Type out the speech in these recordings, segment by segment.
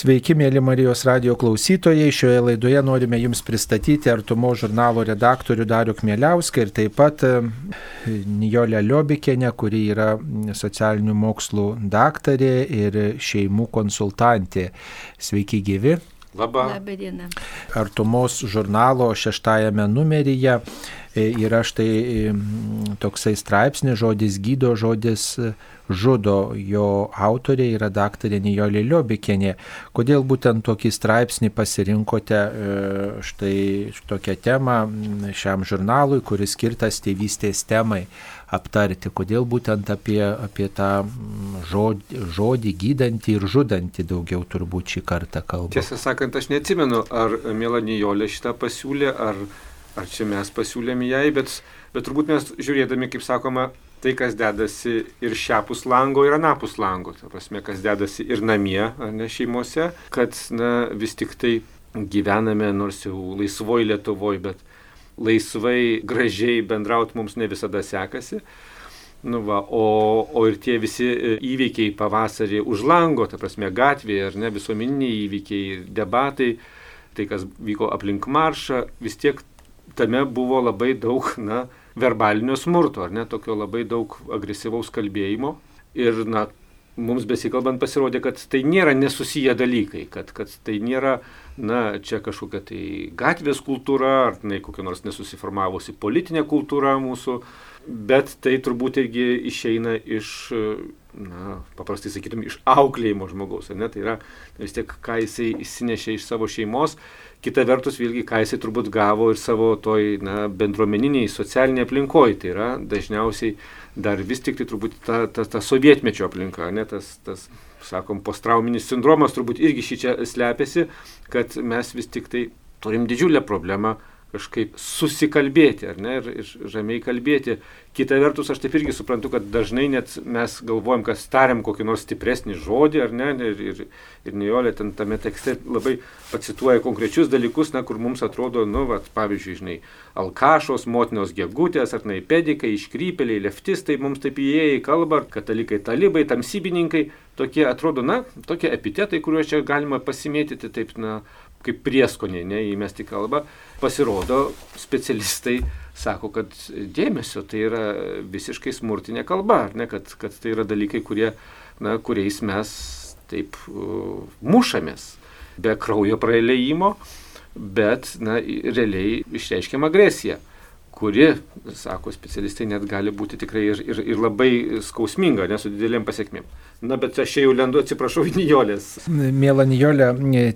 Sveiki, mėly Marijos radio klausytojai. Šioje laidoje norime Jums pristatyti Artumo žurnalo redaktorių Dariu Kmieliauską ir taip pat e, Nijolę Liobikienę, kuri yra socialinių mokslų daktarė ir šeimų konsultantė. Sveiki, gyvi. Labą. Labą dieną. Artumos žurnalo šeštajame numeryje e, yra štai e, toksai straipsnis, žodis gydo, žodis žudo. Jo autorė yra daktarė Nijolė Liobikienė. Kodėl būtent tokį straipsnį pasirinkote e, štai tokią temą šiam žurnalui, kuris skirtas tėvystės temai aptarti? Kodėl būtent apie, apie tą žodį, žodį gydantį ir žudantį daugiau turbūt šį kartą kalbame? Tiesą sakant, aš neatsimenu, ar Mėla Nijolė šitą pasiūlė, ar, ar čia mes pasiūlėme jai, bet, bet turbūt mes žiūrėdami, kaip sakoma, tai, kas dedasi ir šiapus lango, ir anapus lango, ta prasme, kas dedasi ir namie, ne šeimose, kad na, vis tik tai gyvename, nors jau laisvoj Lietuvoje, bet laisvai, gražiai bendrauti mums ne visada sekasi. Nu va, o, o ir tie visi įvykiai pavasarį už lango, ta prasme gatvėje, ar ne visuomeniniai įvykiai, debatai, tai kas vyko aplink maršą, vis tiek tame buvo labai daug, na, verbalinio smurto, ar ne, tokio labai daug agresyvaus kalbėjimo. Ir, na, mums besikalbant pasirodė, kad tai nėra nesusiję dalykai, kad, kad tai nėra, na, čia kažkokia tai gatvės kultūra, ar tai kokia nors nesusiformavusi politinė kultūra mūsų, bet tai turbūt irgi išeina iš, na, paprastai sakytum, iš auklėjimo žmogaus, ne, tai yra vis tiek, ką jisai įsinešė iš savo šeimos Kita vertus, vėlgi, ką jisai turbūt gavo ir savo toj na, bendruomeniniai, socialiniai aplinkoje. Tai yra dažniausiai dar vis tik tai turbūt ta, ta, ta sovietmečio aplinka, ne, tas, tas, sakom, postrauminis sindromas turbūt irgi šį čia slepiasi, kad mes vis tik tai turim didžiulę problemą kažkaip susikalbėti, ar ne, ir, ir ramiai kalbėti. Kita vertus, aš taip irgi suprantu, kad dažnai net mes galvojam, kad tariam kokį nors stipresnį žodį, ar ne, ir, ir, ir Nijolė ten tame tekste labai pacituoja konkrečius dalykus, na, kur mums atrodo, nu, va, pavyzdžiui, žinai, alkašos, motinos gegutės, ar naipedikai, iškrypeliai, leftistai, mums taip įėję į kalbą, katalikai, talibai, tamsybininkai, tokie atrodo, na, tokie epitetai, kuriuos čia galima pasimėtyti, taip, na, kaip prieskoniai, ne, įmesti kalbą, pasirodo, specialistai sako, kad dėmesio tai yra visiškai smurtinė kalba, ne, kad, kad tai yra dalykai, kurie, na, kuriais mes taip uh, mušamės be kraujo praleimo, bet na, realiai išreiškiam agresiją kuri, sako specialistai, net gali būti tikrai ir, ir, ir labai skausminga, nesu didelėm pasiekmėm. Na, bet aš jau lendu, atsiprašau, Nijolės. Mėla Nijolė,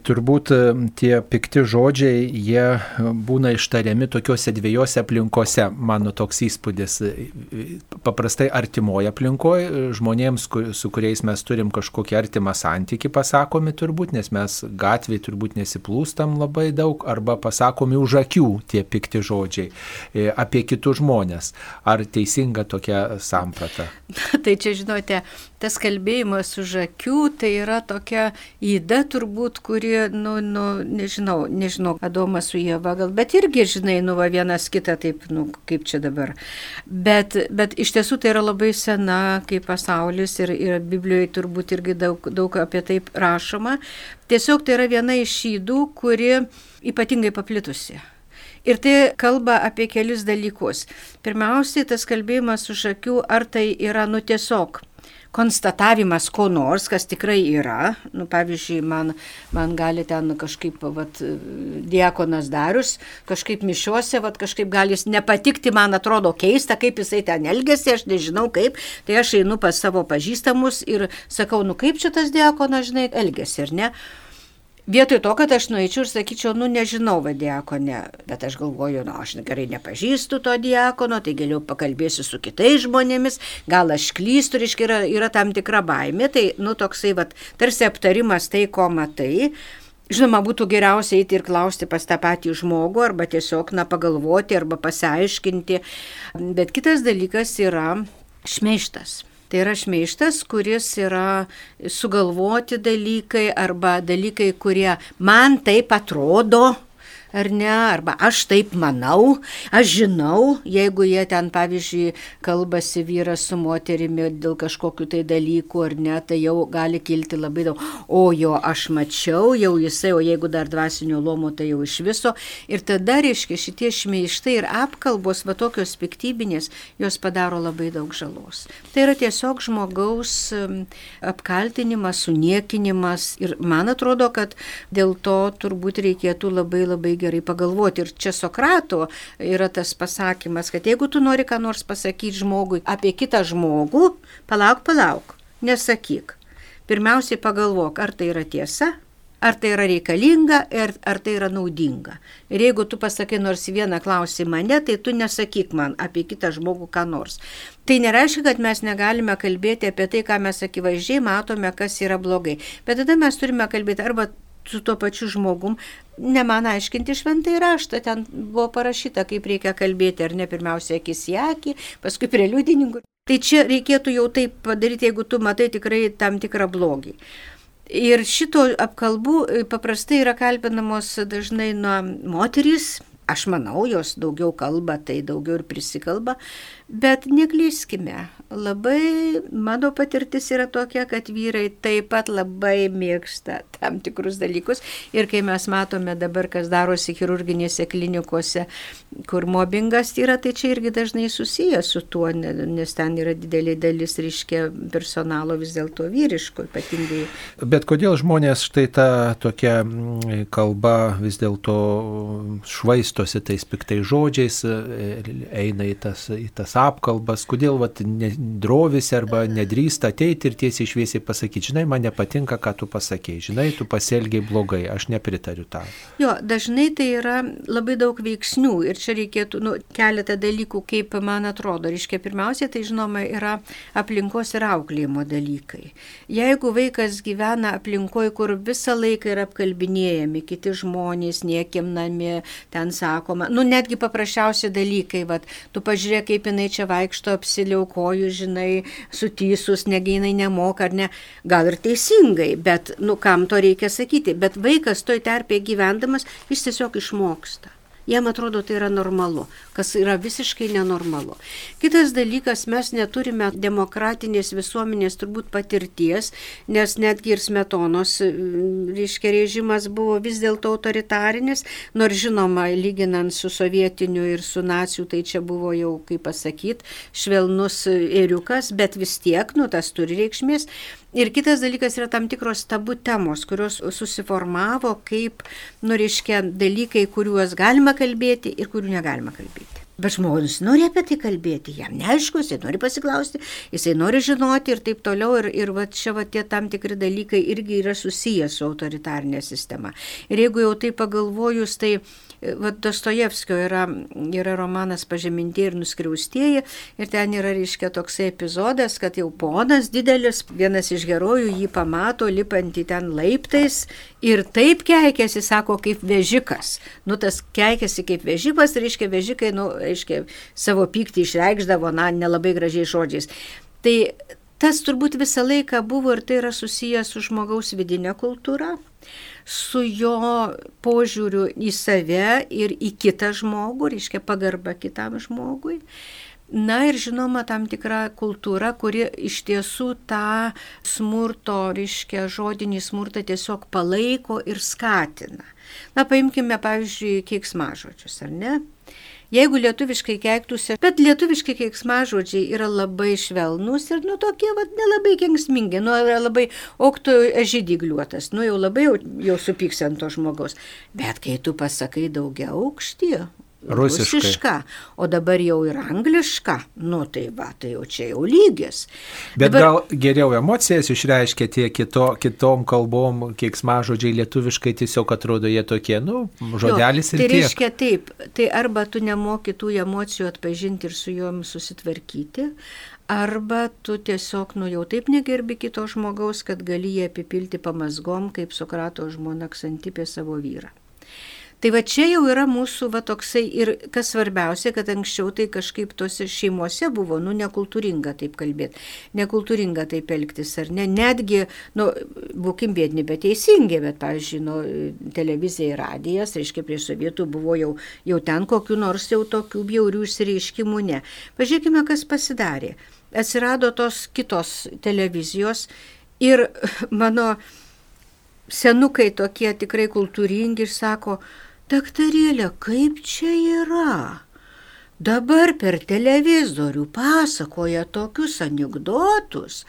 turbūt e, tie pikti žodžiai, jie būna ištariami tokiuose dviejose aplinkose, mano toks įspūdis. Paprastai artimoje aplinkoje, žmonėms, su kuriais mes turim kažkokį artimą santyki, pasakomi turbūt, nes mes gatvėje turbūt nesiplūstam labai daug, arba pasakomi už akių tie pikti žodžiai e, apie kitus žmonės. Ar teisinga tokia samprata? tai čia, žinote, tas kalbėjimas už akių, tai yra tokia įda turbūt, kuri, nu, nu, nežinau, nežinau, Adomas su Jėva gal, bet irgi, žinai, nu, va, vienas kitą taip, nu, kaip čia dabar. Bet, bet iš tiesų tai yra labai sena kaip pasaulis ir, ir Biblijoje turbūt irgi daug, daug apie tai rašoma. Tiesiog tai yra viena iš įdų, kuri ypatingai paplitusi. Ir tai kalba apie kelis dalykus. Pirmiausiai, tas kalbėjimas už akių, ar tai yra nu tiesiog konstatavimas ko nors, kas tikrai yra. Nu, pavyzdžiui, man, man gali ten kažkaip, vat, diekonas darius, kažkaip mišiuose, vat, kažkaip gali jis nepatikti, man atrodo keista, kaip jisai ten elgesi, aš nežinau kaip. Tai aš einu pas savo pažįstamus ir sakau, nu kaip čia tas diekonas, žinai, elgesi, ar ne? Vietoj to, kad aš nueičiau ir sakyčiau, nu nežinau, vadiakone, bet aš galvoju, nu aš gerai nepažįstu to diakono, tai galiu pakalbėsiu su kitais žmonėmis, gal aš klystu, reiškia, yra, yra tam tikra baimė, tai, nu toksai, va, tarsi aptarimas tai, ko matai. Žinoma, būtų geriausia eiti ir klausti pas tą patį žmogų, arba tiesiog, na, pagalvoti, arba pasiaiškinti. Bet kitas dalykas yra šmeištas. Tai yra šmeištas, kuris yra sugalvoti dalykai arba dalykai, kurie man taip atrodo, ar ne, arba aš taip manau, aš žinau, jeigu jie ten, pavyzdžiui, kalbasi vyras su moterimi dėl kažkokių tai dalykų ar ne, tai jau gali kilti labai daug, o jo aš mačiau, jau jisai, o jeigu dar dvasinio lomo, tai jau iš viso. Ir tada, reiškia, šitie šmeištai ir apkalbos, va tokios piktybinės, jos padaro labai daug žalos. Tai yra tiesiog žmogaus apkaltinimas, suniekinimas ir man atrodo, kad dėl to turbūt reikėtų labai labai gerai pagalvoti. Ir čia Sokrato yra tas pasakymas, kad jeigu tu nori ką nors pasakyti žmogui apie kitą žmogų, palauk, palauk, nesakyk. Pirmiausiai pagalvok, ar tai yra tiesa, ar tai yra reikalinga ir ar tai yra naudinga. Ir jeigu tu pasakai nors vieną klausimą ne, tai tu nesakyk man apie kitą žmogų ką nors. Tai nereiškia, kad mes negalime kalbėti apie tai, ką mes akivaizdžiai matome, kas yra blogai. Bet tada mes turime kalbėti arba su tuo pačiu žmogum, ne man aiškinti šventai raštą, ten buvo parašyta, kaip reikia kalbėti, ar ne pirmiausia akis į akį, paskui prie liudininkų. Tai čia reikėtų jau taip padaryti, jeigu tu matai tikrai tam tikrą blogį. Ir šito apkalbų e, paprastai yra kalbinamos dažnai nuo moterys, aš manau, jos daugiau kalba, tai daugiau ir prisikalba, bet neklyskime, labai mano patirtis yra tokia, kad vyrai taip pat labai mėgsta tam tikrus dalykus. Ir kai mes matome dabar, kas darosi chirurginėse klinikose, kur mobbingas yra, tai čia irgi dažnai susijęs su tuo, nes ten yra didelė dalis, reiškia, personalo vis dėlto vyriško ypatingai. Bet kodėl žmonės štai ta tokia mm, kalba vis dėlto švaistosi tais piktais žodžiais, eina į tas, į tas apkalbas, kodėl vat, drovisi arba nedrįsta ateiti ir tiesiai šviesiai pasakyti, žinai, man nepatinka, ką tu pasakėjai, žinai, tu pasielgiai blogai, aš nepritariu tam. Jo, dažnai tai yra labai daug veiksnių ir čia reikėtų nu, keletą dalykų, kaip man atrodo. Reiškia, pirmiausia, tai žinoma yra aplinkos ir auklėjimo dalykai. Jeigu vaikas gyvena aplinkoje, kur visą laiką yra apkalbinėjami kiti žmonės, niekimnami, ten sakoma, nu netgi paprasčiausi dalykai, vat, tu pažiūrėk, kaip jinai čia vaikšto apsiliaukojus, žinai, sutysus, negi jinai nemoka ar ne, gal ir teisingai, bet, nu, kam to reikia sakyti, bet vaikas toj terpėje gyvendamas, jis tiesiog išmoksta. Jam atrodo tai yra normalu, kas yra visiškai nenormalu. Kitas dalykas, mes neturime demokratinės visuomenės turbūt patirties, nes netgi ir smetonos, reiškia, režimas buvo vis dėlto autoritarinis, nors žinoma, lyginant su sovietiniu ir su nacijų, tai čia buvo jau, kaip pasakyti, švelnus eriukas, bet vis tiek, nu, tas turi reikšmės. Ir kitas dalykas yra tam tikros tabu temos, kurios susiformavo kaip, nu, reiškia, dalykai, kuriuos galima kalbėti ir kurių negalima kalbėti. Bet žmogus nori apie tai kalbėti, jam neaišku, jisai nori pasiklausti, jisai nori žinoti ir taip toliau. Ir, ir va čia va tie tam tikri dalykai irgi yra susijęs su autoritarnė sistema. Ir jeigu jau tai pagalvojus, tai Vat Dostojevskio yra, yra romanas Pažemintieji ir nuskriaustieji ir ten yra, reiškia, toksai epizodas, kad jau ponas didelis, vienas iš herojų jį pamato lipantį ten laiptais ir taip keikėsi, sako, kaip vežikas. Nu, tas keikėsi kaip vežikas, reiškia, vežikai, nu, reiškia, savo pyktį išreikšdavo, na, nelabai gražiai žodžiais. Tai tas turbūt visą laiką buvo ir tai yra susijęs su žmogaus vidinė kultūra su jo požiūriu į save ir į kitą žmogų, reiškia pagarba kitam žmogui. Na ir žinoma, tam tikra kultūra, kuri iš tiesų tą smurto, reiškia žodinį smurtą tiesiog palaiko ir skatina. Na, paimkime, pavyzdžiui, keiksmažodžius, ar ne? Jeigu lietuviškai keiktųsi, bet lietuviškai keiksmažodžiai yra labai švelnus ir nu tokie, vad, nelabai kengsmingi, nu yra labai oktų žydygliuotas, nu jau labai jau, jau supyks ant to žmogaus. Bet kai tu pasakai daugia aukštį, Rusiškai. rusiška, o dabar jau ir angliška, nu tai va, tai jau čia jau lygis. Bet dabar... gal geriau emocijas išreiškia tie kito, kitom kalbom, kiek smažodžiai lietuviškai tiesiog atrodo jie tokie, nu, žodelis jo, ir tai tiek. reiškia taip, tai arba tu nemoki tų emocijų atpažinti ir su juom susitvarkyti, arba tu tiesiog, nu jau taip negerbi kito žmogaus, kad gali jį apipilti pamasgom, kaip Sokrato žmona Ksantipė savo vyrą. Tai va čia jau yra mūsų va toksai ir kas svarbiausia, kad anksčiau tai kažkaip tose šeimose buvo, nu, nekultūringa taip kalbėti, nekultūringa taip elgtis, ar ne, netgi, nu, būkim bėdini, bet teisingi, bet, pavyzdžiui, nu, televizija ir radijas, reiškia, prieš sovietų buvo jau, jau ten kokiu nors jau tokių bjaurių išsireiškimų, ne. Pažiūrėkime, kas pasidarė. Atsirado tos kitos televizijos ir mano senukai tokie tikrai kultūringi ir sako, daktarėlė, kaip čia yra? Dabar per televizorių pasakoja tokius anegdotus,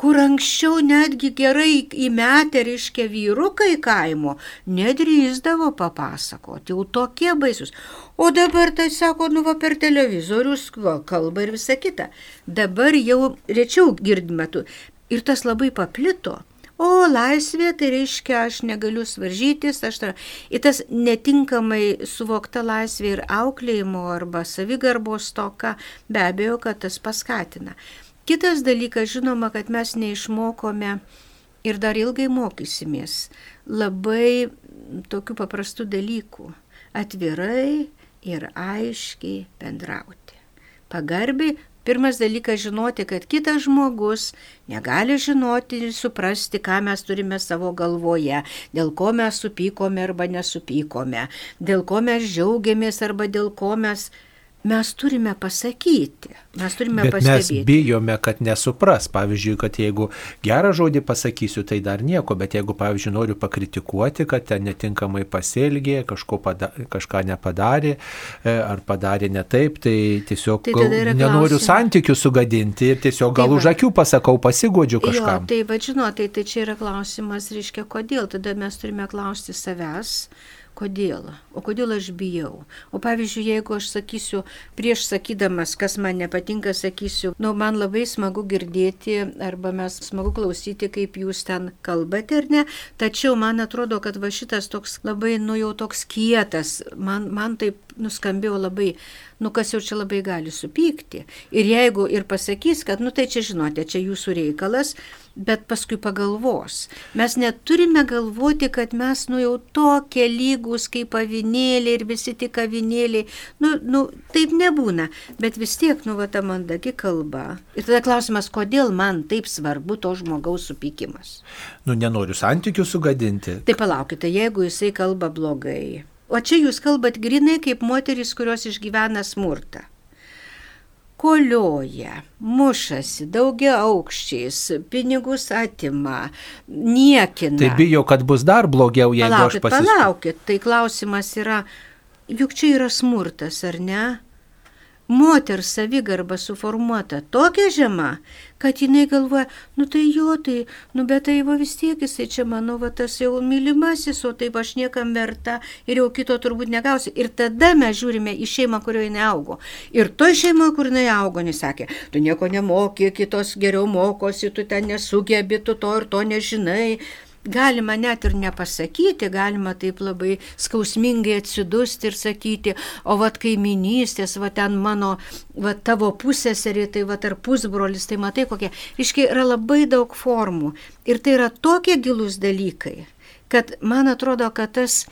kur anksčiau netgi gerai įmetę reiškia vyrukai kaimo nedrįzdavo papasakoti, jau tokie baisus. O dabar tai sako, nu va per televizorius va, kalba ir visa kita. Dabar jau rečiau girdime tu. Ir tas labai paplito. O laisvė tai reiškia, aš negaliu svaržytis, aš ta, į tas netinkamai suvokta laisvė ir auklėjimo arba savigarbos toka, be abejo, kad tas paskatina. Kitas dalykas, žinoma, kad mes neišmokome ir dar ilgai mokysimės labai tokių paprastų dalykų - atvirai ir aiškiai bendrauti. Pagarbiai Pirmas dalykas žinoti, kad kitas žmogus negali žinoti ir suprasti, ką mes turime savo galvoje, dėl ko mes supykome arba nesupykome, dėl ko mes džiaugiamės arba dėl ko mes mes turime pasakyti, mes turime Bet pastebėti. mes bijome, kad nesupras. Pavyzdžiui, kad jeigu gerą žodį pasakysiu, tai dar nieko, bet jeigu, pavyzdžiui, noriu pakritikuoti, kad ten netinkamai pasielgė, pada, kažką nepadarė e, ar padarė ne taip, tai tiesiog Tai gal, nenoriu klausimas. santykių sugadinti ir tiesiog gal Tai va. už akių pasakau, pasigodžiu Jo, kažkam. tai va žinot, tai, tai čia yra klausimas, reiškia, kodėl. Tada mes turime klausti savęs, kodėl. O kodėl aš bijau. O pavyzdžiui, jeigu aš sakysiu, prieš sakydamas, kas man nepatinka, sakysiu, nu, man labai smagu girdėti, arba mes smagu klausyti, kaip jūs ten kalbate ar ne, tačiau man atrodo, kad va šitas toks labai, nu jau toks kietas, man, man taip nuskambėjo labai, nu kas jau čia labai gali supykti. Ir jeigu ir pasakys, kad, nu tai čia žinote, čia jūsų reikalas, bet paskui pagalvos. Mes neturime galvoti, kad mes nu jau tokie lygus kaip avinėliai ir visi tik avinėliai. Nu, nu, taip nebūna, bet vis tiek, nu, va ta mandagi kalba. Ir tada klausimas, kodėl man taip svarbu to žmogaus supykimas. Nu, nenoriu santykių sugadinti. Tai palaukite, jeigu jisai kalba blogai. O čia jūs kalbat grinai kaip moteris, kurios išgyvena smurtą. Kolioja, mušasi, daugia aukščiais, pinigus atima, niekina. Tai bijau, kad bus dar blogiau, jeigu palaukit, aš pasisakau. palaukit, tai klausimas yra, juk čia yra smurtas, ar ne? Moters savigarba suformuota tokia žema, kad jinai galvoja, nu tai jo, tai, nu bet tai va vis tiek jisai čia mano, va tas jau mylimasis, o taip aš niekam verta ir jau kito turbūt negausi. Ir tada mes žiūrime į šeimą, kurioje jinai augo. Ir toj šeimoje, kur jinai augo, jis sakė, tu nieko nemoki, kitos geriau mokosi, tu ten nesugebi, tu to ir to nežinai. Galima net ir nepasakyti, galima taip labai skausmingai atsidusti ir sakyti, o vad kaiminystės, va ten mano, va tavo pusėserį, tai va ar pusbrolis, tai matai kokie. Iškiai yra labai daug formų ir tai yra tokie gilus dalykai, kad man atrodo, kad tas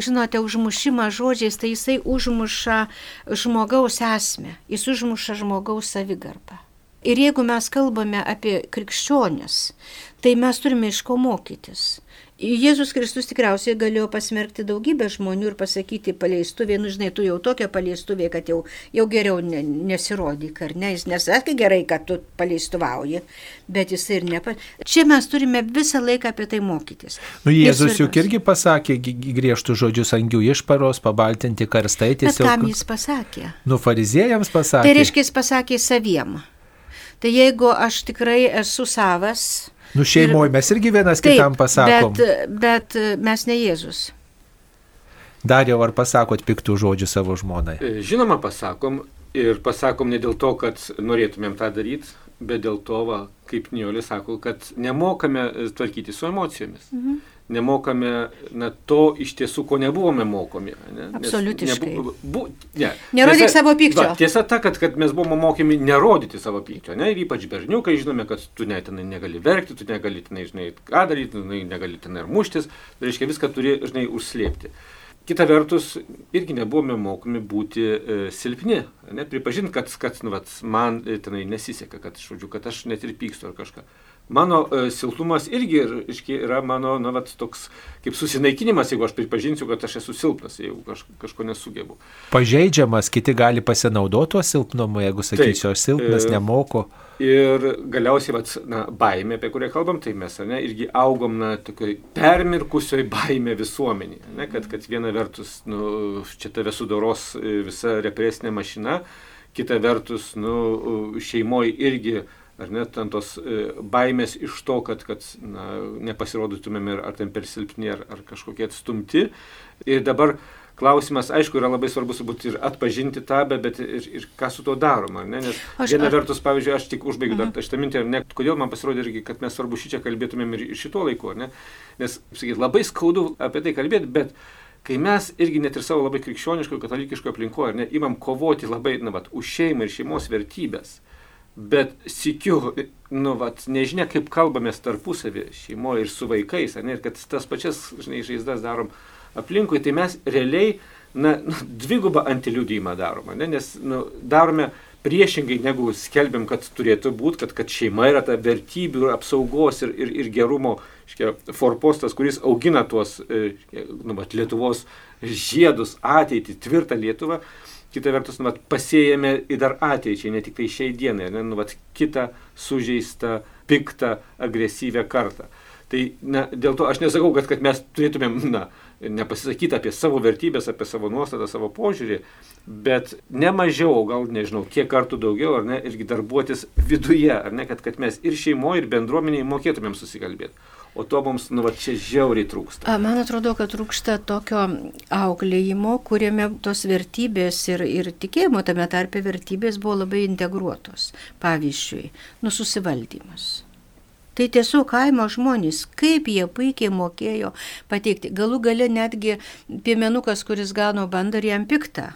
žinote, užmušimas žodžiais, tai jisai užmuša žmogaus esmę, jis užmuša žmogaus savigarbą. Ir jeigu mes kalbame apie krikščionis, tai mes turime iš ko mokytis. Jėzus Kristus tikriausiai galėjo pasmerkti daugybę žmonių ir pasakyti paleistuvė, nu žinai, tu jau tokia paleistuvė, kad jau, jau geriau ne, nesirodyk, ar ne, jis nesakė gerai, kad tu paleistuvauji, bet jis ir nepa... Čia mes turime visą laiką apie tai mokytis. Nu, Jėzus juk irgi pasakė griežtus žodžius angių išparos, pabaltinti karstai Bet kam tiesiog. jis pasakė? Nu, fariziejams pasakė. Tai reiškia, jis pasakė saviem. Tai jeigu aš tikrai esu savas, Nu, šeimoje mes irgi vienas kitam pasakom. bet, bet mes ne Jėzus. Dar jau ar pasakot piktų žodžių savo žmonai? E, Žinoma, pasakom ir pasakom ne dėl to, kad norėtumėm tą daryti, bet dėl to, va, kaip Niolė sako, kad nemokame tvarkyti su emocijomis. Mhm. Nemokame na, to iš tiesų, ko nebuvome mokomi. Ne? Absoliutiškai. nebu- bu, ne. Nerodyk savo pykčio. Va, tiesa ta, kad, kad mes buvome mokomi nerodyti savo pykčio. Ne? Ir ypač berniukai žinome, kad tu net tenai negali verkti, tu negali tenai, žinai, ką daryti, tu negali tenai ir muštis. Tai reiškia, viską turi, žinai, užslėpti. kita vertus, irgi nebuvome mokomi būti e, silpni, ne, pripažinti, kad, kad nu, vat, man e, tenai nesiseka, kad, žodžiu, kad aš net ir pykstu ar kažką. Mano e, silpnumas irgi yra mano, na, vat, toks kaip susinaikinimas, jeigu aš pripažinsiu, kad aš esu silpnas, jeigu kaž, kažko nesugebu. Pažeidžiamas, kiti gali pasinaudoti tuo silpnumu, jeigu sakysiu, aš silpnas, e, nemoku. Ir galiausiai, vat, na, baimė, apie kurią kalbam, tai mes, ne, irgi augom, na, tokioj permirkusioj baimė visuomenė, ne, kad, kad viena vertus, nu, čia tave sudoros visa represinė mašina, kita vertus, nu, šeimoje irgi, ar net ant tos e, baimės iš to, kad, kad na, nepasirodytumėm ar, ar ten per silpni, ar, ar kažkokie atstumti. Ir dabar klausimas, aišku, yra labai svarbus būti ir atpažinti tą, bet ir, ir ką su tuo daroma. Ne? Nes aš, viena aš... vertus, pavyzdžiui, aš tik užbaigiu dar mhm. šitą mintį, ne, kodėl man pasirodė irgi, kad mes svarbu šį čia kalbėtumėm ir šituo laiku. Ne? Nes, sakyt, labai skaudu apie tai kalbėti, bet kai mes irgi net ir savo labai krikščioniško, katalikiško aplinkoje, ne, imam kovoti labai, na, vat, už šeimą ir šeimos vertybės. Bet sikiu, nu, vat, nežinia, kaip kalbamės tarpusavį šeimoje ir su vaikais, ne, ir kad tas pačias, žinai, žaizdas darom aplinkui, tai mes realiai, na, nu, dvigubą antiliudijimą darome, ne? nes nu, darome priešingai negu skelbiam, kad turėtų būti, kad, kad šeima yra ta vertybių apsaugos ir, ir, ir gerumo škia, forpostas, kuris augina tuos e, nu, mat, Lietuvos žiedus, ateitį, tvirtą Lietuvą. Kita vertus, nu, vat, pasėjame į dar ateičiai, ne tik tai šiai dienai, ne, nu, vat, kitą sužeistą, piktą, agresyvę kartą. Tai na, dėl to aš nesakau, kad, kad mes turėtumėm na, nepasisakyti apie savo vertybės, apie savo nuostatą, savo požiūrį, bet ne mažiau, gal nežinau, kiek kartų daugiau, ar ne, irgi darbuotis viduje, ar ne, kad, kad mes ir šeimoje, ir bendruomeniai mokėtumėm susikalbėti. O to mums, nu, va, čia žiauriai trūksta. Man atrodo, kad trūksta tokio auklėjimo, kuriame tos vertybės ir, ir tikėjimo tame tarpe vertybės buvo labai integruotos. Pavyzdžiui, nususivaldymas Tai tiesiog kaimo žmonės, kaip jie puikiai mokėjo pateikti. Galų gale netgi piemenukas, kuris gano bandą jam piktą.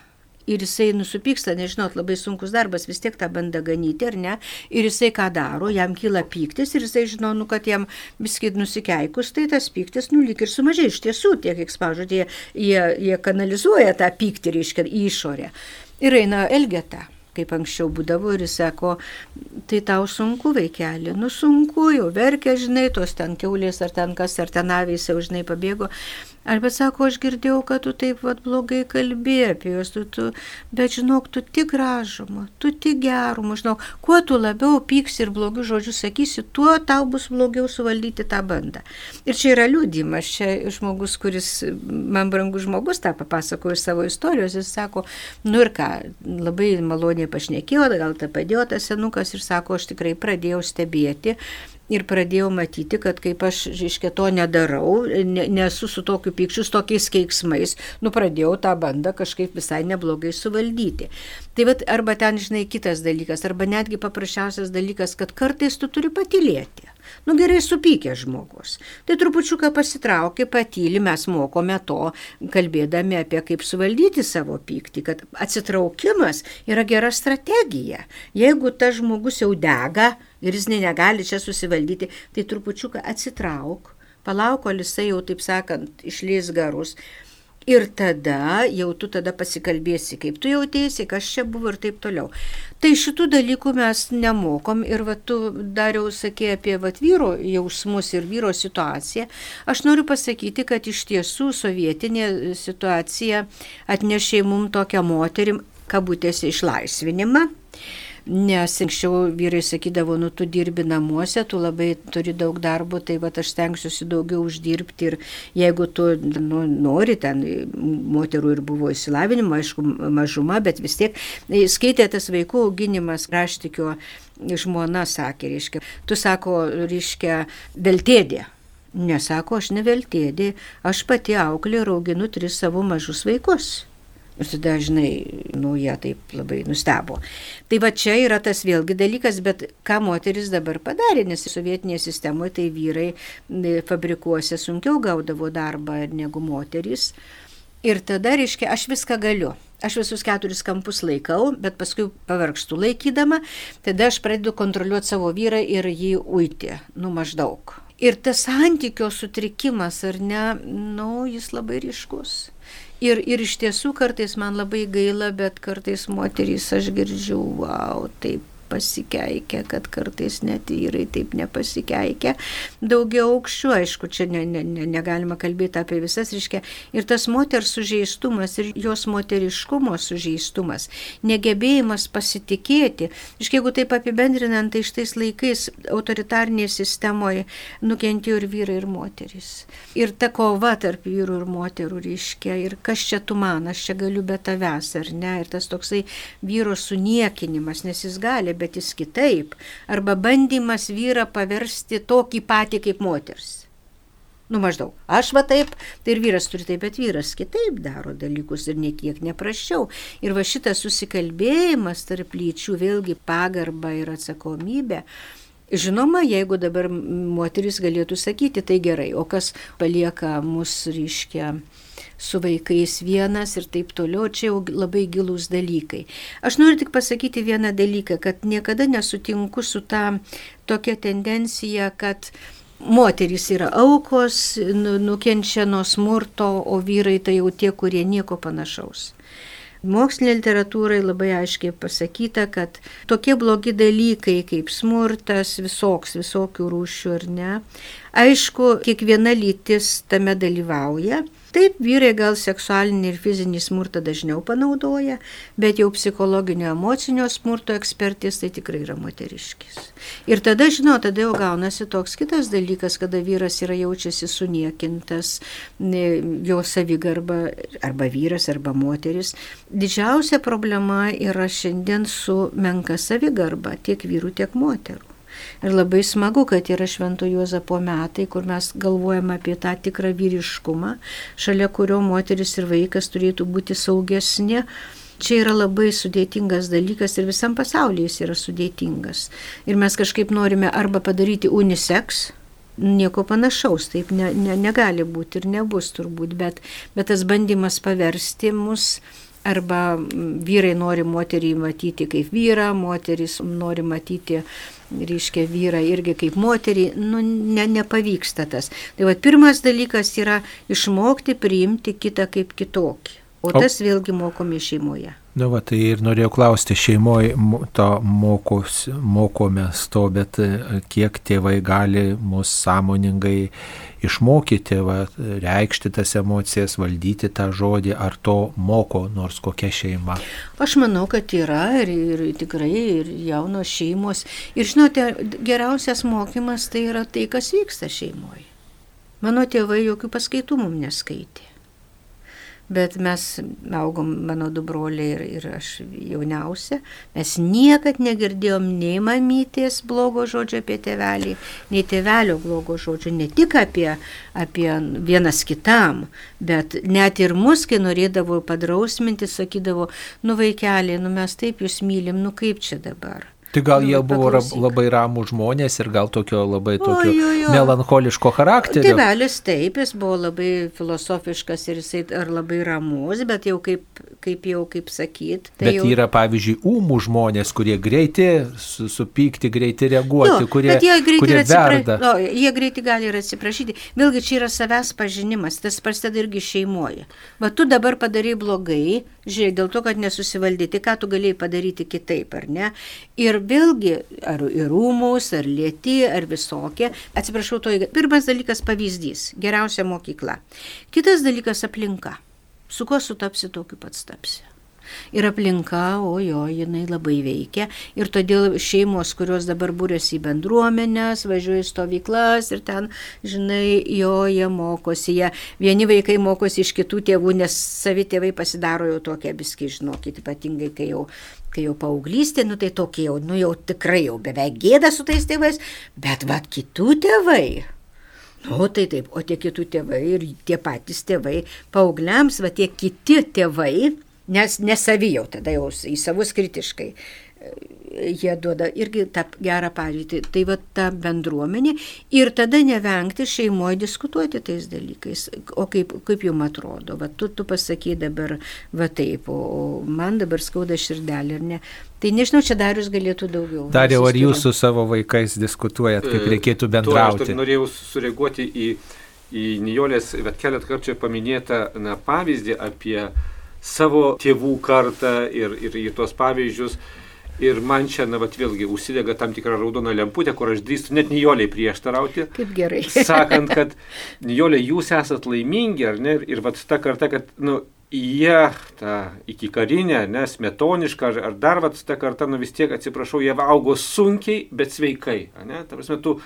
Ir jisai nusipyksta, nežinot, labai sunkus darbas vis tiek tą bandą ganyti, ar ne? Ir jisai ką daro, jam kyla pyktis ir jisai žino, nu, kad jam viskit nusikeikus, tai tas pyktis, nu, lyg ir sumažai. Iš tiesų, tie, jie, jie, jie kanalizuoja tą pyktį, reiškia, į išorę. Ir eina Elgeta kaip anksčiau būdavo ir jis sako, tai tau sunku vaikeli, nu sunku, jau verkia, žinai, tos ten keulės ar ten kas, ar ten avys jau žinai pabėgo. Arba sako, aš girdėjau, kad tu taip vat, blogai kalbėjai apie juos, tu, tu, bet žinok, tu tik gražumo, tu tik gerumo, žinok, kuo tu labiau pyks ir blogių žodžių sakysi, tuo tau bus blogiau suvaldyti tą bandą. Ir čia yra liūdimas, čia žmogus, kuris, man brangus žmogus tą papasakojo iš savo istorijos, jis sako, nu ir ką, labai maloniai pašnekėjo, gal tą padėjo tas senukas ir sako, aš tikrai pradėjau stebėti ir pradėjau matyti, kad kaip aš, reiškia, to nedarau, ne, nesu su tokiu pykčiu, su tokiais keiksmais, nu pradėjau tą bandą kažkaip visai neblogai suvaldyti. Tai vad, arba ten, žinai, kitas dalykas, arba netgi paprasčiausias dalykas, kad kartais tu turi patylėti. Nu gerai supykęs žmogus. Tai trupučiuką pasitraukė, patyli, mes mokome to, kalbėdami apie kaip suvaldyti savo pyktį, kad atsitraukimas yra gera strategija. Jeigu tas žmogus jau dega, ir jis negali čia susivaldyti, tai trupučiuką atsitrauk, palauk, kol jisai jau, taip sakant, išlės garus. Ir tada jau tu tada pasikalbėsi, kaip tu jautėsi, kas čia buvo ir taip toliau. Tai šitų dalykų mes nemokom ir va tu dariau sakė apie va vyro jausmus ir vyro situaciją. Aš noriu pasakyti, kad iš tiesų sovietinė situacija atnešė mums tokią moterim, kabutėse, išlaisvinimą. Nes anksčiau vyrai sakydavo, nu tu dirbi namuose, tu labai turi daug darbo, tai va aš stengsiuosi daugiau uždirbti ir jeigu tu nu, nori, ten moterų ir buvo įsilavinimo, aišku, mažuma, bet vis tiek e, skaitė tas vaikų auginimas raštikio žmona sakė, reiškia, tu sako, reiškia, veltėdė. Nesako, aš neveltėdė, aš pati auklė ir auginu tris savo mažus vaikus. Ir tada, žinai, nu, jie taip labai nustebo. Tai va čia yra tas vėlgi dalykas, bet ką moteris dabar padarė, nes sovietinėje sistemoje tai vyrai fabrikuose sunkiau gaudavo darbą negu moterys. Ir tada, reiškia, aš viską galiu. Aš visus keturis kampus laikau, bet paskui pavargstu laikydama, tada aš pradedu kontroliuoti savo vyrą ir jį uiti, nu maždaug. Ir tas santykio sutrikimas, ar ne, nu, jis labai ryškus. Ir, ir iš tiesų kartais man labai gaila, bet kartais moterys aš girdžiu, wow, taip pasikeikia, kad kartais net vyrai taip nepasikeikia. Daugiau aukščių, aišku, čia ne, ne, ne, negalima kalbėti apie visas, reiškia, ir tas moters sužeistumas, ir jos moteriškumo sužeistumas, negebėjimas pasitikėti. Iškia, jeigu taip apibendrinant, tai šitais laikais autoritarnėje sistemoje nukentėjo ir vyrai, ir moteris. Ir ta kova tarp vyrų ir moterų, reiškia, ir kas čia tu man, aš čia galiu be tavęs, ar ne, ir tas toksai vyro suniekinimas, nes jis gali, bet jis kitaip. Arba bandymas vyrą paversti tokį patį kaip moters. Nu maždaug, aš va taip, tai ir vyras turi taip, bet vyras kitaip daro dalykus ir niekiek neprašiau. Ir va šitas susikalbėjimas tarp lyčių, vėlgi pagarba ir atsakomybė. Žinoma, jeigu dabar moteris galėtų sakyti, tai gerai, o kas palieka mus, ryškia, su vaikais vienas ir taip toliau, čia jau labai gilūs dalykai. Aš noriu tik pasakyti vieną dalyką, kad niekada nesutinku su ta tokia tendencija, kad moterys yra aukos, nu, nukenčia nuo smurto, o vyrai tai jau tie, kurie nieko panašaus. Mokslinė literatūrai labai aiškiai pasakyta, kad tokie blogi dalykai kaip smurtas, visoks, visokių rūšių ar ne, aišku, kiekviena lytis tame dalyvauja, Taip, vyrai gal seksualinį ir fizinį smurtą dažniau panaudoja, bet jau psichologinio emocinio smurto ekspertis tai tikrai yra moteriškis. Ir tada, žinau, tada jau gaunasi toks kitas dalykas, kada vyras yra jaučiasi suniekintas, jo savigarba arba vyras arba moteris. Didžiausia problema yra šiandien su menka savigarba tiek vyrų, tiek moterų. Ir labai smagu, kad yra Švento Juozapo metai, kur mes galvojame apie tą tikrą vyriškumą, šalia kurio moteris ir vaikas turėtų būti saugesni. Čia yra labai sudėtingas dalykas ir visam pasaulyje jis yra sudėtingas. Ir mes kažkaip norime arba padaryti unisex, nieko panašaus, taip ne, ne, negali būti ir nebus turbūt, bet, bet tas bandymas paversti mus arba vyrai nori moterį matyti kaip vyrą, moteris nori matyti reiškia vyrą irgi kaip moterį, nu, ne, nepavyksta tas. Tai va, pirmas dalykas yra išmokti priimti kitą kaip kitokį. O tas vėlgi mokome šeimoje. Na, nu va, tai ir norėjau klausti, šeimoje to mokos, mokomės to, bet e, kiek tėvai gali mus sąmoningai išmokyti, va, reikšti tas emocijas, valdyti tą žodį, ar to moko nors kokia šeima? Aš manau, kad yra ir, ir tikrai ir jaunos šeimos. Ir žinote, geriausias mokymas tai yra tai, kas vyksta šeimoje. Mano tėvai jokių paskaitų mums neskaitė. Bet mes augom, mano du broliai ir, ir aš jauniausia, mes niekad negirdėjom nei mamytės blogo žodžio apie tėvelį, nei tėvelio blogo žodžio, ne tik apie, apie vienas kitam, bet net ir mus, kai norėdavo padrausminti, sakydavo, nu vaikeliai, nu mes taip jūs mylim, nu kaip čia dabar. Tai gal jie buvo paklausyk. labai ramų žmonės ir gal tokio labai tokio o, jo, jo. melancholiško charakterio. Tėvelis taip, jis buvo labai filosofiškas ir jisai ar labai ramus, bet jau kaip, kaip jau kaip sakyt. Tai bet jau... yra pavyzdžiui ūmų žmonės, kurie greiti su, supykti, greiti reaguoti, nu, kurie, jie greiti kurie atsipra... no, jie greiti gali ir atsiprašyti. Vėlgi čia yra savęs pažinimas, tas prasideda irgi šeimoje. Va tu dabar padarai blogai, žiūrėk, dėl to, kad nesusivaldyti, ką tu galėjai padaryti kitaip, ar ne? Ir ir vėlgi, ar ir rūmus, ar lėti, ar visokie. Atsiprašau, to pirmas dalykas pavyzdys - geriausia mokykla. Kitas dalykas - aplinka. Su kuo sutapsi, tokiu pats tapsi. Ir aplinka, o jo, jinai labai veikia. Ir todėl šeimos, kurios dabar būrėsi į bendruomenės, važiuoja į stovyklas ir ten, žinai, jo, jie mokosi. Jie, vieni vaikai mokosi iš kitų tėvų, nes savi tėvai pasidaro jau tokie biski, žinokit, ypatingai kai jau kai jau paauglystė, nu tai tokie jau, nu jau tikrai jau beveik gėda su tais tėvais, bet vad kitų tėvai. Nu tai taip, o tie kitų tėvai ir tie patys tėvai, paaugliams, va tie kiti tėvai, nes nesavijau tada jau į savus kritiškai jie duoda irgi tą gerą pavyzdį. Tai va ta bendruomenė ir tada nevengti šeimoje diskutuoti tais dalykais. O kaip, kaip jums atrodo, va tu, tu pasakai dabar va taip, o, o man dabar skauda širdelė ar ne. Tai nežinau, čia Darius galėtų daugiau. Dariau, ar jūs su savo vaikais diskutuojat, kaip e, reikėtų bendrauti? Tuo, aš norėjau sureaguoti į į Nijolės, bet keletą kartų čia paminėtą na, pavyzdį apie savo tėvų kartą ir, ir, ir tuos pavyzdžius. Ir man čia, na, vat vėlgi, užsidega tam tikrą raudoną lemputę, kur aš drįstu net Nijoliai prieštarauti. Kaip gerai. sakant, kad Nijoliai, jūs esat laimingi, ar ne? Ir vat ta karta, kad, nu, jie, ta iki karinė, nes metoniška, ar, ar dar vat ta karta, nu vis tiek, atsiprašau, jie augo sunkiai, bet sveikai, ne? Ta prasme, tu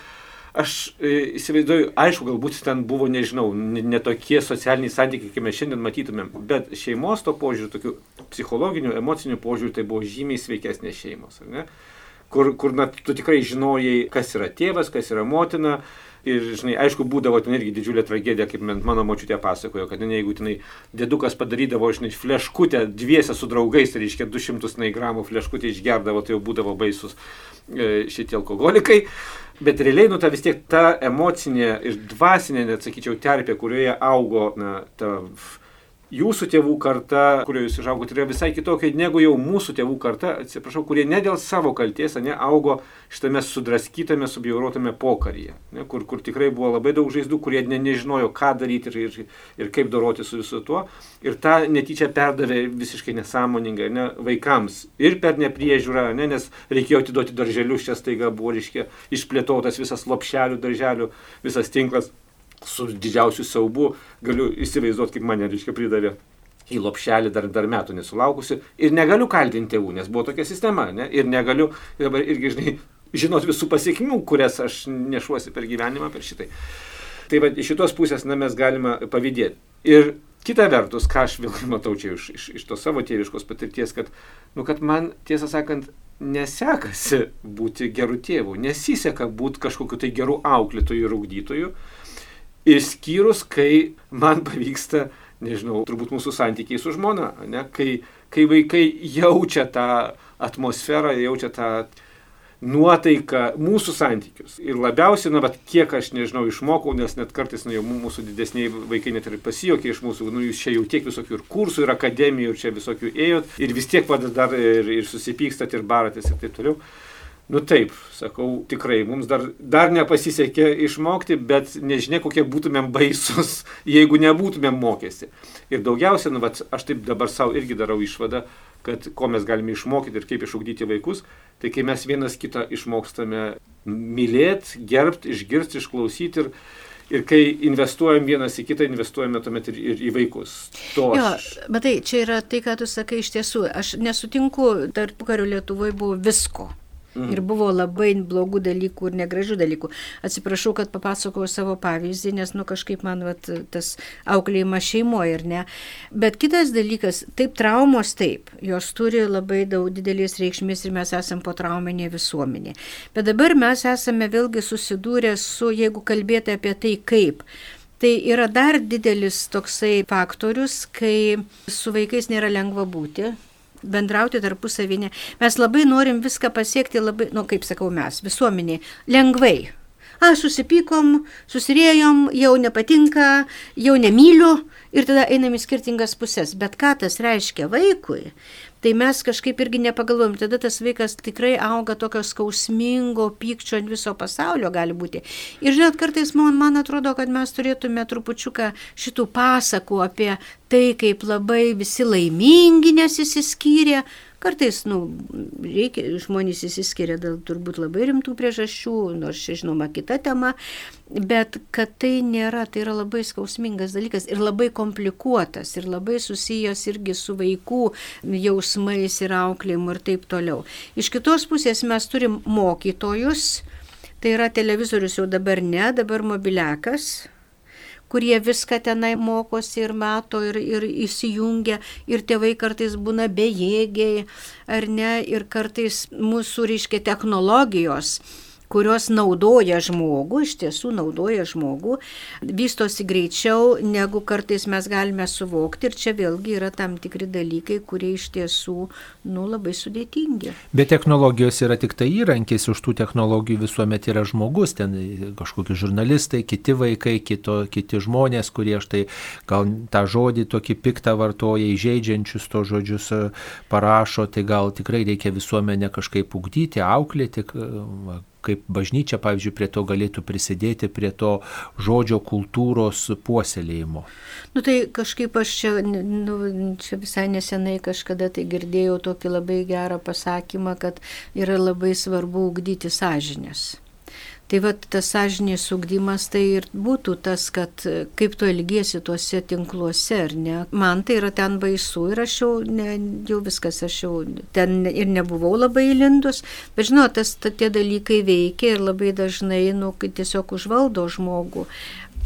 aš e, įsivaizduoju, aišku, galbūt ten buvo, nežinau, netokie ne socialiniai santykiai, kaip mes šiandien matytumėm, bet šeimos to požiūriu, tokių psichologinių, emocinių požiūrių, tai buvo žymiai sveikesnės šeimos, kur, kur na, tu tikrai žinojai, kas yra tėvas, kas yra motina. Ir, žinai, aišku, būdavo ten irgi didžiulė tragedija, kaip mano močiutė pasakojo, kad, ne, jeigu tenai dėdukas padarydavo, žinai, fleškutę dviese su draugais, tai reiškia 200 gramų fleškutę išgerdavo, tai jau būdavo baisus e, šitie alkoholikai. Bet realiai, nu, ta vis tiek ta emocinė ir dvasinė, net sakyčiau, terpė, kurioje augo na, ta jūsų tėvų karta, kurioje jūs išaugote, yra visai kitokia negu jau mūsų tėvų karta, atsiprašau, kurie ne dėl savo kalties, ne, augo šitame sudraskytame, subjauruotame pokaryje, ne, kur, kur tikrai buvo labai daug žaizdų, kurie ne, nežinojo, ką daryti ir, ir, ir kaip doroti su visu tuo. Ir tą netyčia perdavė visiškai nesąmoningai ne, vaikams ir per nepriežiūrą, ne, nes reikėjo atiduoti darželius, čia staiga buvo, reiškia, išplėtotas visas lopšelių, darželių, visas tinklas su didžiausiu siaubu galiu įsivaizduoti, kaip mane, reiškia, pridavė į lopšelį dar, dar metų nesulaukusi ir negaliu kaltinti tėvų, nes buvo tokia sistema, ne? ir negaliu dabar irgi, žinai, žinot visų pasiekmių, kurias aš nešuosi per gyvenimą, per šitai. Tai va, iš šitos pusės, na, mes galime pavydėti. Ir kita vertus, ką aš vėl matau čia iš, iš, iš to savo tėviškos patirties, kad, nu, kad man, tiesą sakant, nesekasi būti gerų tėvų, nesiseka būti kažkokiu tai gerų auklėtojų ir augdytojų, Išskyrus, kai man pavyksta, nežinau, turbūt mūsų santykiai su žmona, ne? kai, kai vaikai jaučia tą atmosferą, jaučia tą nuotaiką, mūsų santykius. Ir labiausiai, na, bet kiek aš, nežinau, išmokau, nes net kartais, na, jau mūsų didesniai vaikai net ir pasijokė iš mūsų, nu, jūs čia jau tiek visokių ir kursų, ir akademijų, ir čia visokių ėjot, ir vis tiek vadas dar ir, ir susipykstat, ir baratės, ir taip toliau. Nu taip, sakau, tikrai, mums dar, dar nepasisekė išmokti, bet nežinia, kokie būtumėm baisus, jeigu nebūtumėm mokėsi. Ir daugiausia, nu, vat, aš taip dabar savo irgi darau išvadą, kad ko mes galime išmokyti ir kaip išugdyti vaikus, tai kai mes vienas kitą išmokstame mylėti, gerbti, išgirsti, išklausyti ir, ir kai investuojam vienas į kitą, investuojame tuomet ir, ir į vaikus. To jo, aš... matai, čia yra tai, ką tu sakai iš tiesų. Aš nesutinku, tarp karių Lietuvoje buvo visko. Mhm. Ir buvo labai blogų dalykų ir negražių dalykų. Atsiprašau, kad papasakojau savo pavyzdį, nes, nu, kažkaip man vat, tas auklėjimas šeimoje ir ne. Bet kitas dalykas, taip traumos taip, jos turi labai daug didelės reikšmės ir mes esame po trauminė visuomenė. Bet dabar mes esame vėlgi susidūrę su, jeigu kalbėti apie tai kaip. Tai yra dar didelis toksai faktorius, kai su vaikais nėra lengva būti, bendrauti tarpusavinė. Mes labai norim viską pasiekti labai, nu kaip sakau mes, visuomeniai, lengvai. A, susipykom, susirėjom, jau nepatinka, jau nemyliu ir tada einam į skirtingas pusės. Bet ką tas reiškia vaikui? Tai mes kažkaip irgi nepagalvojom. Tada tas vaikas tikrai auga tokio skausmingo pykčio ant viso pasaulio gali būti. Ir žinot, kartais man, man atrodo, kad mes turėtume trupučiuką šitų pasakų apie tai, kaip labai visi laimingi nesisiskyrė, Kartais, nu, reikia, žmonės įsiskiria dėl turbūt labai rimtų priežasčių, nors čia žinoma kita tema, bet kad tai nėra, tai yra labai skausmingas dalykas ir labai komplikuotas ir labai susijęs irgi su vaikų jausmais ir auklėjimu ir taip toliau. Iš kitos pusės mes turim mokytojus, tai yra televizorius jau dabar ne, dabar mobiliakas, kurie viską tenai mokosi ir mato ir, ir įsijungia. Ir tėvai kartais būna bejėgiai ar ne? Ir kartais mūsų, reiškia, technologijos kurios naudoja žmogų, iš tiesų naudoja žmogų, vystosi greičiau, negu kartais mes galime suvokti. Ir čia vėlgi yra tam tikri dalykai, kurie iš tiesų nu, labai sudėtingi. Bet technologijos yra tik tai įrankis, už tų technologijų visuomet yra žmogus, ten kažkokie žurnalistai, kiti vaikai, kito, kiti žmonės, kurie štai gal tą žodį tokį piktą vartoja, įžeidžiančius to žodžius e, parašo, tai gal tikrai reikia visuomenę kažkaip ugdyti, auklėti, kaip bažnyčia, pavyzdžiui, prie to galėtų prisidėti, prie to žodžio kultūros puoselėjimo. Nu tai kažkaip aš čia, nu, čia visai nesenai kažkada tai girdėjau tokį labai gerą pasakymą, kad yra labai svarbu ugdyti sąžinės. Tai va tas sąžinės ugdymas tai ir būtų tas, kad kaip tu elgiesi tuose tinkluose, ar ne. Man tai yra ten baisu ir aš jau, ne, jau viskas, aš jau ten ir nebuvau labai įlindus, bet žinot, tas tie dalykai veikia ir labai dažnai, nu, tiesiog užvaldo žmogų.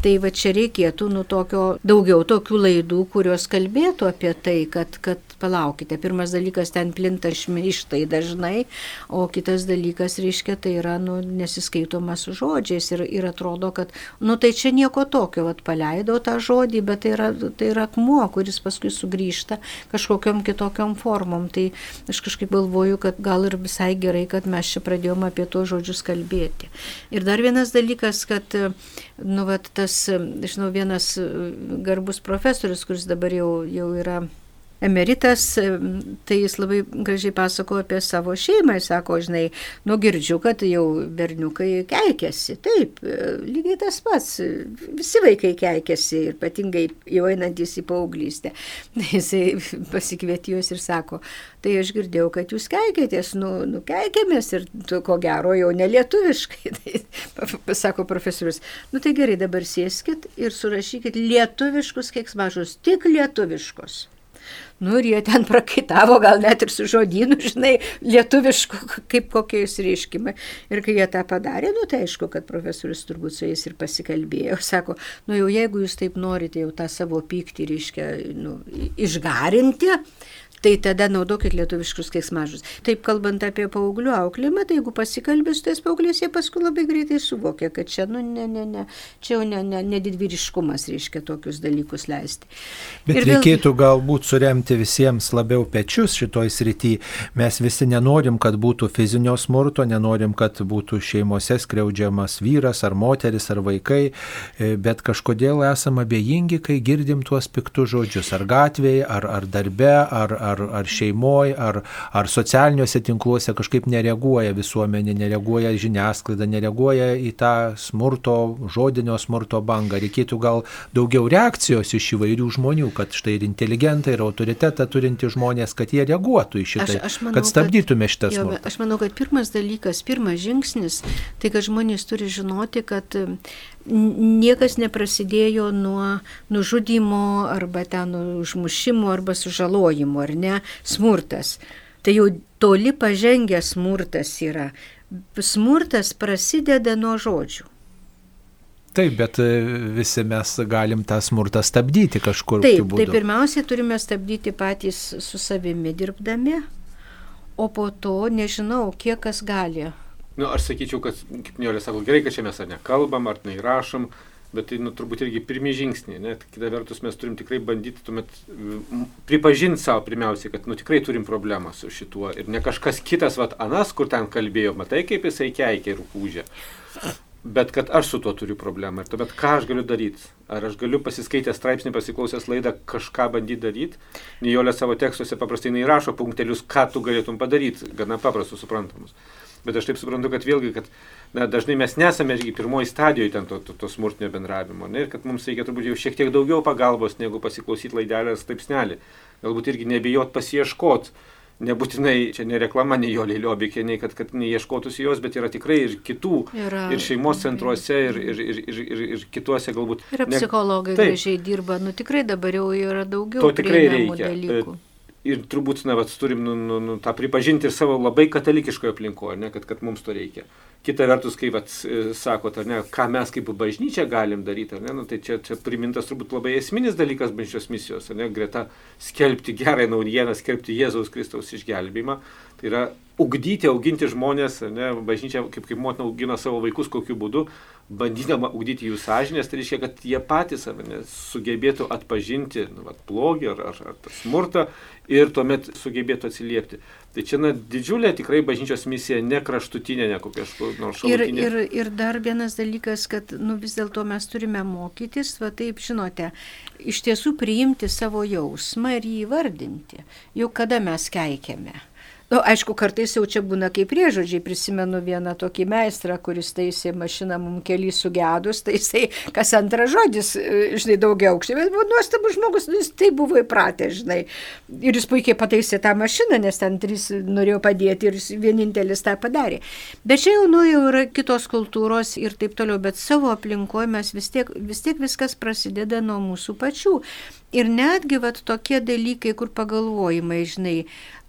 Tai va čia reikėtų nu tokio, daugiau tokių laidų, kurios kalbėtų apie tai, kad, kad palaukite, pirmas dalykas ten plinta šmeištai dažnai, o kitas dalykas, reiškia, tai yra nu, nesiskaitoma su žodžiais ir, ir atrodo, kad, nu tai čia nieko tokio, vat paleido tą žodį, bet tai yra, tai yra akmuo, kuris paskui sugrįžta kažkokiam kitokiam formom. Tai aš kažkaip galvoju, kad gal ir visai gerai, kad mes čia pradėjome apie tuos žodžius kalbėti. Ir dar vienas dalykas, kad, nu, vat, tas žinau, vienas garbus profesorius, kuris dabar jau, jau yra emeritas, tai jis labai gražiai pasako apie savo šeimą. Jis sako, žinai, nu girdžiu, kad jau berniukai keikiasi. Taip, lygiai tas pats. Visi vaikai keikiasi ir ypatingai jau einantis į paauglystę. Jisai pasikvietė juos ir sako, tai aš girdėjau, kad jūs keikėtės, nu, nu keikėmės ir tu, ko gero jau nelietuviškai. Tai, sako profesorius, nu tai gerai, dabar sėskit ir surašykit lietuviškus keiksmažus, tik lietuviškus. Nu ir jie ten prakaitavo, gal net ir su žodynu, žinai, lietuvišku, kaip kokie jūs reiškimai. Ir kai jie tą padarė, nu tai aišku, kad profesorius turbūt su jais ir pasikalbėjo. Sako, nu jau jeigu jūs taip norite jau tą savo pyktį, reiškia, nu, išgarinti, tai tada naudokit lietuviškus keiksmažus. Taip kalbant apie paauglių auklėjimą, tai jeigu pasikalbė su tais paaugliais, jie paskui labai greitai suvokia, kad čia, nu, ne, ne, ne, čia jau ne, ne, ne didvyriškumas reiškia tokius dalykus leisti. Bet Ir reikėtų vėl... galbūt suremti visiems labiau pečius šitoj srity. Mes visi nenorim, kad būtų fizinio smurto, nenorim, kad būtų šeimose skriaudžiamas vyras ar moteris ar vaikai, e, bet kažkodėl esame abejingi, kai girdim tuos piktus žodžius ar gatvėje, ar, ar darbe, ar, ar ar, ar šeimoje, ar, ar socialiniuose tinkluose kažkaip nereaguoja visuomenė, nereaguoja žiniasklaida, nereaguoja į tą smurto, žodinio smurto bangą. Reikėtų gal daugiau reakcijos iš įvairių žmonių, kad štai ir inteligentai, ir autoritetą turinti žmonės, kad jie reaguotų į šitą, aš, aš manau, kad stabdytume šitą smurtą. Aš manau, kad pirmas dalykas, pirmas žingsnis, tai kad žmonės turi žinoti, kad niekas neprasidėjo nuo nužudimo arba ten užmušimo arba sužalojimo, ar ne, smurtas. Tai jau toli pažengęs smurtas yra. Smurtas prasideda nuo žodžių. Taip, bet e, visi mes galim tą smurtą stabdyti kažkur. Taip, tai pirmiausiai turime stabdyti patys su savimi dirbdami, o po to nežinau, kiek kas gali Nu, aš sakyčiau, kad, kaip Niolė sako, gerai, kad čia mes ar nekalbam, ar neįrašom, bet tai nu, turbūt irgi pirmie žingsniai. Net kita vertus mes turim tikrai bandyti tuomet pripažinti savo pirmiausiai, kad nu, tikrai turim problemą su šituo. Ir ne kažkas kitas, vad Anas, kur ten kalbėjo, matai, kaip jisai keikia ir kūžia. Bet kad aš su tuo turiu problemą. Ir tuomet ką aš galiu daryti? Ar aš galiu pasiskaitęs straipsnį, pasiklausęs laidą, kažką bandyti daryti? Nijolė savo tekstuose paprastai neįrašo punktelius, ką tu galėtum padaryti, gana paprastus, suprantamus. Bet aš taip suprantu, kad vėlgi, kad na, dažnai mes nesame irgi pirmoji stadijoje ten to, to, to smurtinio bendravimo. Ne, ir kad mums reikia turbūt jau šiek tiek daugiau pagalbos, negu pasiklausyti laidelės taipsnelį. Galbūt irgi nebijot pasieškot. Nebūtinai, čia ne reklama, nei jo lėliobikė, nei kad, kad neieškotųsi jos, bet yra tikrai ir kitų, yra, ir šeimos centruose, ir, ir, ir, ir, ir, ir kituose galbūt. Ir psichologai ne, gražiai dirba, nu tikrai dabar jau yra daugiau. To tikrai reikia. Dalykų ir turbūt, na, vat, turim nu, nu, nu, tą pripažinti ir savo labai katalikiškoje aplinkoje, ne, kad, kad mums to reikia. Kita vertus, kai vat, e, sakot, ne, ką mes kaip bažnyčia galim daryti, ne, nu, tai čia, čia primintas turbūt labai esminis dalykas bažnyčios misijos, ne, greta skelbti gerąją naujieną, skelbti Jėzaus Kristaus išgelbimą, tai yra ugdyti, auginti žmonės, ne, bažnyčia kaip, kaip motina augina savo vaikus, kokiu būdu, bandydama ugdyti jų sąžinės, tai reiškia, kad jie patys ne, sugebėtų atpažinti nu, vat, blogį ar, ar, ar smurtą ir tuomet sugebėtų atsiliepti. Tai čia na, didžiulė tikrai bažnyčios misija, ne kraštutinė, ne kokia nors šalutinė. Ir, ir, ir dar vienas dalykas, kad nu, vis dėlto mes turime mokytis, va taip žinote, iš tiesų priimti savo jausmą ir jį įvardinti. Juk kada mes keikiame Nu, aišku, kartais jau čia būna kaip priežodžiai. Prisimenu vieną tokį meistrą, kuris taisė mašiną mums keli sugedus, tai jisai kas antras žodis, e, žinai, daugiau aukščiai. Bet buvo nuostabus žmogus, nu, jis tai buvo įpratęs, žinai. Ir jis puikiai pataisė tą mašiną, nes ten trys norėjo padėti ir jis vienintelis tą padarė. Bet čia jau, nu, jau yra kitos kultūros ir taip toliau, bet savo aplinkoje mes vis tiek, vis tiek viskas prasideda nuo mūsų pačių. Ir netgi vat, tokie dalykai, kur pagalvojimai, žinai,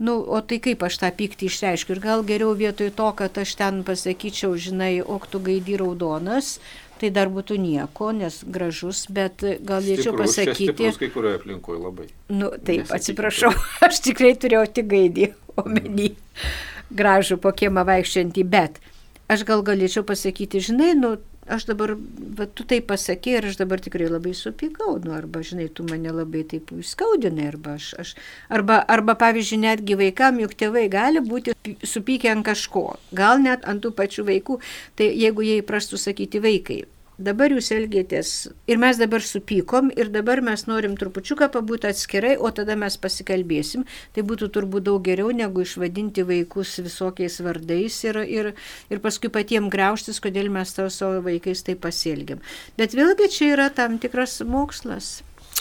nu, o tai kaip aš tą pyktį išreiškiu. Ir gal geriau vietoj to, kad aš ten pasakyčiau, žinai, ok tu gaidį raudonas, tai dar būtų nieko, nes gražus, bet galėčiau Stiprus, pasakyti. Stiprus kai kurioje aplinkoje labai. Nu, taip, Nesakyčiau. atsiprašau, aš tikrai turėjau tik gaidį omeny. Gražų po kiemą vaikščiantį, bet aš gal galėčiau pasakyti, žinai, nu, aš dabar, bet tu tai pasakė ir aš dabar tikrai labai supykau, nu, arba, žinai, tu mane labai taip skaudinai, arba aš, aš arba, arba, pavyzdžiui, netgi vaikam, juk tėvai gali būti py- supykę ant kažko, gal net ant tų pačių vaikų, tai jeigu jie įprastų sakyti vaikai, dabar jūs elgėtės ir mes dabar supykom ir dabar mes norim trupučiuką pabūti atskirai, o tada mes pasikalbėsim. Tai būtų turbūt daug geriau negu išvadinti vaikus visokiais vardais ir, ir, ir paskui patiems greuštis, kodėl mes tavo savo vaikais taip pasielgiam. Bet vėlgi čia yra tam tikras mokslas.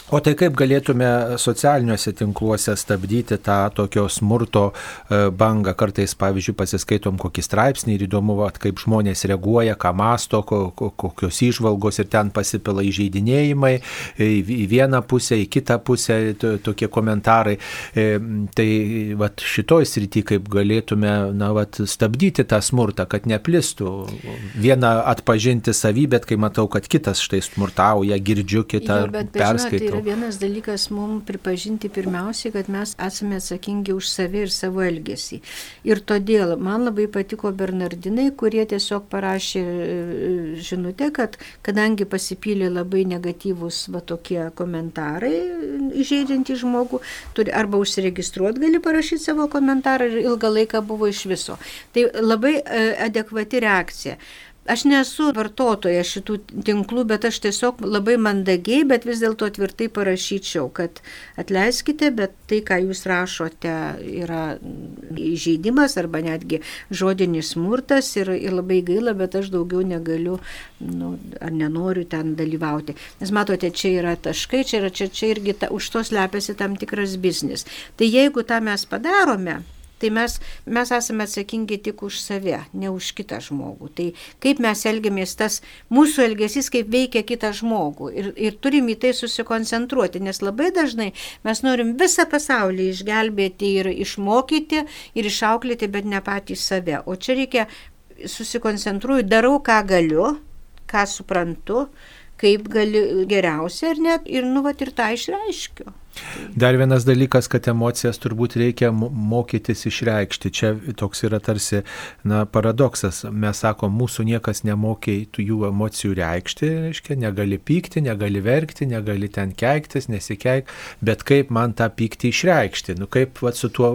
O tai kaip galėtume socialiniuose tinkluose stabdyti tą tokio smurto e, bangą? Kartais, pavyzdžiui, pasiskaitom kokį straipsnį ir įdomu, vat, kaip žmonės reaguoja, ką masto, ko, ko, kokios išvalgos ir ten pasipila įžeidinėjimai į vieną pusę, į kitą pusę to- tokie komentarai. E, Tai vat, šitoj srity kaip galėtume na, vat, stabdyti tą smurtą, kad neplistų. Vieną atpažinti savy, bet kai matau, kad kitas štai smurtauja, girdžiu kitą, perskaitau. Yra vienas dalykas mums pripažinti pirmiausiai, kad mes esame atsakingi už save ir savo elgesį. Ir todėl man labai patiko Bernardinai, kurie tiesiog parašė e, žinutę, kad kadangi pasipylė labai negatyvus va tokie komentarai įžeidžiantį žmogų, turi arba užsiregistruoti gali parašyti savo komentarą ir ilgą laiką buvo iš viso. Tai labai e, adekvati reakcija. Aš nesu vartotoja šitų tinklų, bet aš tiesiog labai mandagiai, bet vis dėlto tvirtai parašyčiau, kad atleiskite, bet tai, ką jūs rašote, yra įžeidimas arba netgi žodinis smurtas ir, ir labai gaila, bet aš daugiau negaliu nu, ar nenoriu ten dalyvauti. Nes matote, čia yra taškai, čia, yra, čia, čia irgi ta, už to slepiasi tam tikras biznis. Tai jeigu tą mes padarome, Tai mes, mes esame atsakingi tik už save, ne už kitą žmogų. Tai kaip mes elgiamės, tas mūsų elgesys, kaip veikia kitą žmogų. Ir, ir turim į tai susikoncentruoti, nes labai dažnai mes norim visą pasaulį išgelbėti ir išmokyti ir išauklėti, bet ne patys save. O čia reikia susikoncentruoti, darau, ką galiu, ką suprantu, kaip gali geriausia ir net ir nu, vat, ir tą išreiškiu. Dar vienas dalykas, kad emocijas turbūt reikia mo- mokytis išreikšti. Čia toks yra tarsi na, paradoksas. Mes sakom, mūsų niekas nemokė jų emocijų reikšti, reiškia, negali pykti, negali verkti, negali ten keiktis, nesikeik, bet kaip man tą pyktį išreikšti, nu kaip vat, su tuo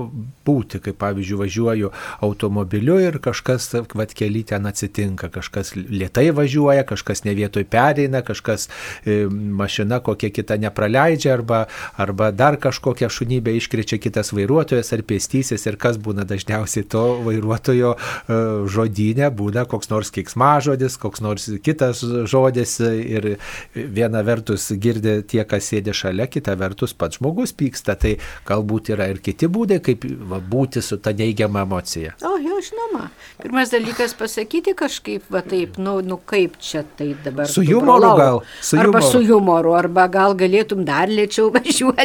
būti, kaip pavyzdžiui važiuoju automobiliu ir kažkas vat, keli ten atsitinka, kažkas lietai važiuoja, kažkas ne vietoj pereina, kažkas e, mašina kokia kita nepraleidžia arba, arba dar kažkokią šunybę iškrečia kitas vairuotojas ar pėstysis ir kas būna dažniausiai to vairuotojo e, žodinė, būna koks nors keiksmažodis, koks nors kitas žodis ir viena vertus girdi tie, kas sėdi šalia, kita vertus pats žmogus pyksta, tai galbūt yra ir kiti būdai, kaip va, būti su ta neigiama emocija. O, jau žinoma. Pirmas dalykas pasakyti kažkaip, va taip, nu, nu kaip čia tai dabar. Su brolau. gal, su arba jumoru. su humoru, arba gal galėtum dar lėčiau važiuoti.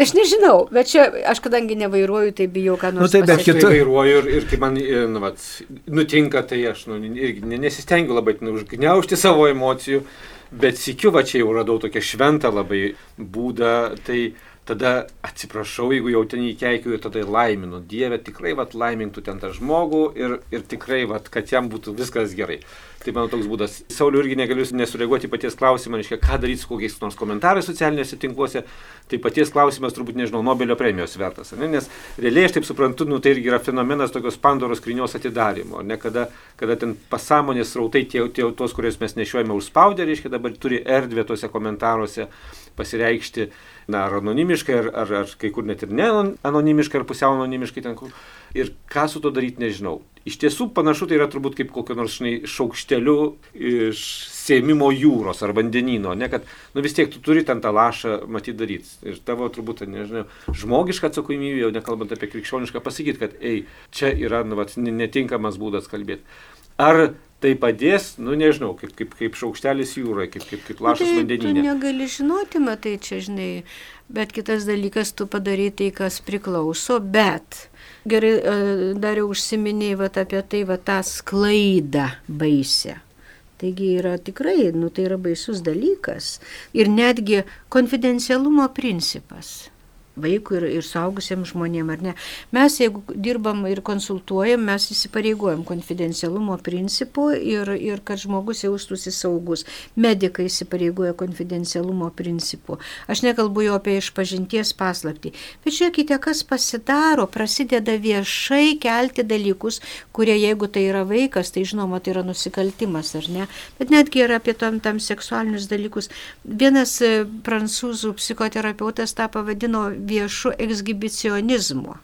Aš nežinau, bet čia aš kadangi nevairuoju, tai bijau, ką nors Nu, taip, bet pasakyti. Aš tai vairuoju ir, ir kai man e, nu, vat, nutinka, tai aš nu, irgi ne- nesistengiu labai nu, užgniaužti savo emocijų, bet sikiu, va čia jau radau tokią šventą labai būdą, tai tada atsiprašau, jeigu jau ten įkeikiu ir tada laiminu. Dieve, tikrai vat, laimintų ten tą žmogų ir, ir tikrai, vat, kad jam būtų viskas gerai. Tai mano toks būdas. Sauliu irgi negaliu nesureaguoti paties klausimą, reiškia, ką daryti su kokiais nors komentarais socialiniuose tinkluose. Tai paties klausimas turbūt, nežinau, Nobelio premijos vertas. Ne? Nes realiai aš taip suprantu, nu, tai irgi yra fenomenas tokios Pandoros skrynios atidarimo. Ne kada, kada ten pasąmonės rautai, tie, tie tos, kuriuos mes nešiojame užspaudę, reiškia, dabar turi erdvę tuose komentaruose pasireikšti, na, ar anonimiškai, ar, ar, ar kai kur net ir ne anonimiškai, ar pusiau anonimiškai ten kur. ir ką su to daryti nežinau. Iš tiesų panašu tai yra turbūt kaip kokio nors žinai, šaukšteliu iš sėmimo jūros ar vandenino, ne kad, nu vis tiek tu turi ten tą lašą matyti daryti. Ir tavo turbūt, nežinau, žmogiška atsakomybė, jau nekalbant apie krikščionišką, pasakyti, kad, ei, čia yra nu, vat, netinkamas būdas kalbėti. Ar tai padės, nu nežinau, kaip, kaip, kaip šaukštelis jūroje, kaip, kaip, kaip lašas tai, vandenyje. Tu negali žinoti, matai, čia žinai, bet kitas dalykas, tu padarai tai, kas priklauso, bet gerai e, dar jau užsiminiai vat, apie tai, vat, tą sklaidą baisę. Taigi yra tikrai, nu tai yra baisus dalykas. Ir netgi konfidencialumo principas vaikui ir, ir saugusiems žmonėms, ar ne. Mes, jeigu dirbam ir konsultuojam, mes įsipareigojam konfidencialumo principu ir, ir kad žmogus jaustųsi saugus. Medikai įsipareigoja konfidencialumo principu. Aš nekalbu jau apie išpažinties paslapti. Bet žiūrėkite, kas pasidaro, prasideda viešai kelti dalykus, kurie jeigu tai yra vaikas, tai žinoma, tai yra nusikaltimas, ar ne. Bet netgi ir apie tam, tam seksualinius dalykus. Vienas e, prancūzų psichoterapeutas tą pavadino viešu ekshibicionizmu.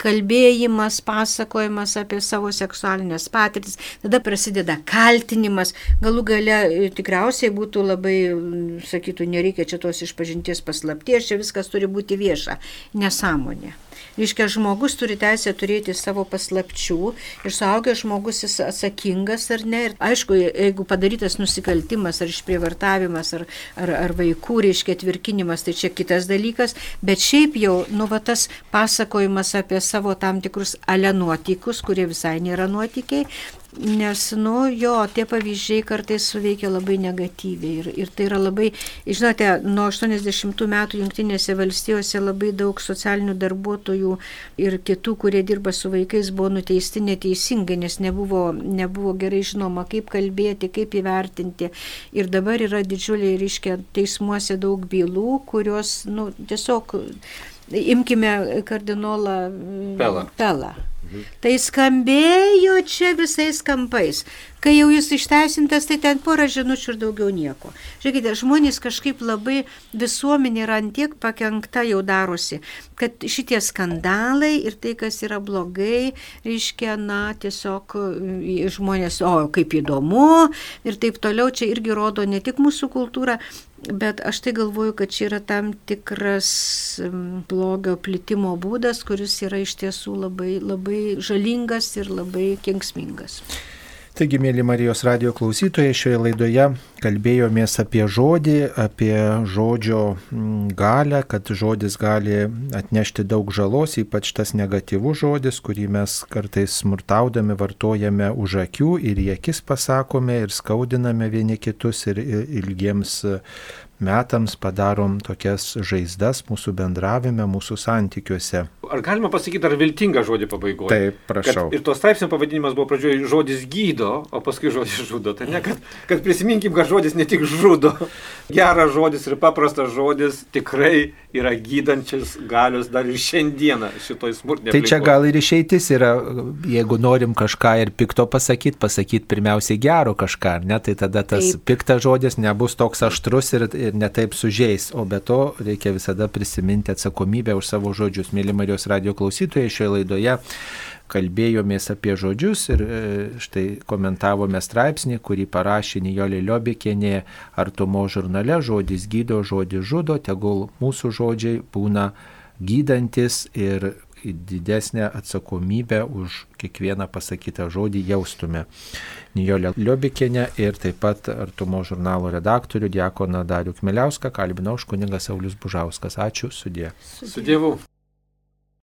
Kalbėjimas, pasakojimas apie savo seksualinės patirtis, tada prasideda kaltinimas, galų gale e, tikriausiai būtų labai, sakytų, nereikia čia tos išpažinties paslapties, čia viskas turi būti vieša, nesąmonė. Reiškia, žmogus turi teisę turėti savo paslapčių ir suaugęs žmogus jis atsakingas ar ne. Ir aišku, jeigu padarytas nusikaltimas ar išprievartavimas ar, ar, ar vaikų, reiškia, tvirkinimas, tai čia kitas dalykas. Bet šiaip jau, nu, va tas pasakojimas apie savo tam tikrus ale nuotykius, kurie visai nėra nuotykiai, Nes, nu, jo, tie pavyzdžiai kartais suveikia labai negatyviai. Ir, ir tai yra labai, žinote, nuo 80 metų Junktinėse valstijose labai daug socialinių darbuotojų ir kitų, kurie dirba su vaikais, buvo nuteisti neteisingai, nes nebuvo, nebuvo gerai žinoma, kaip kalbėti, kaip įvertinti. Ir dabar yra didžiuliai, reiškia, teismuose daug bylų, kurios, nu, tiesiog, imkime kardinolą Pelą. Pelą Tai skambėjo čia visais kampais. Kai jau jis išteisintas, tai ten porą žinučių ir daugiau nieko. Žiūrėkite, žmonės kažkaip labai visuomenė yra antiek pakengta jau darosi, kad šitie skandalai ir tai, kas yra blogai, reiškia, na, tiesiog e, žmonės, o kaip įdomu ir taip toliau, čia irgi rodo ne tik mūsų kultūrą, Bet aš tai galvoju, kad čia yra tam tikras blogio plitimo būdas, kuris yra iš tiesų labai, labai žalingas ir labai kengsmingas. Taigi, mėly Marijos radio klausytojai, šioje laidoje kalbėjomės apie žodį, apie žodžio mm, galę, kad žodis gali atnešti daug žalos, ypač tas negatyvus žodis, kurį mes kartais smurtaudami vartojame už akių ir į akis pasakome ir skaudiname vieni kitus ir ilgiems metams padarom tokias žaizdas mūsų bendravime, mūsų santykiuose. Ar galima pasakyti ar viltingą žodį pabaigoje? Taip, prašau. Kad ir to straipsnio pavadinimas buvo pradžioje žodis gydo, o paskui žodis žudo. Tai ne, kad, kad prisiminkim, kad žodis ne tik žudo. Geras žodis ir paprastas žodis tikrai yra gydančias galios dar ir šiandieną šitoj smurtinėje. Tai čia gal ir išeitis yra, jeigu norim kažką ir pikto pasakyti, pasakyti pirmiausiai gero kažką, ar ne, tai tada tas Taip. piktas žodis nebus toks aštrus ir, ir netaip sužeis, o be to reikia visada prisiminti atsakomybę už savo žodžius. Mėly Marijos radio klausytojai, šioje laidoje kalbėjomės apie žodžius ir e, štai komentavome straipsnį, kurį parašė Nijolė Liobikienė Artumo žurnale, žodis gydo, žodis žudo, tegul mūsų žodžiai būna gydantis ir didesnę atsakomybę už kiekvieną pasakytą žodį jaustume. Nijolė Liobikienė ir taip pat Artumo žurnalo redaktorių Diekoną Darių Kmeliauską kalbinau už kuningas Saulis Bužauskas. Ačiū, sudė. Su Dievu.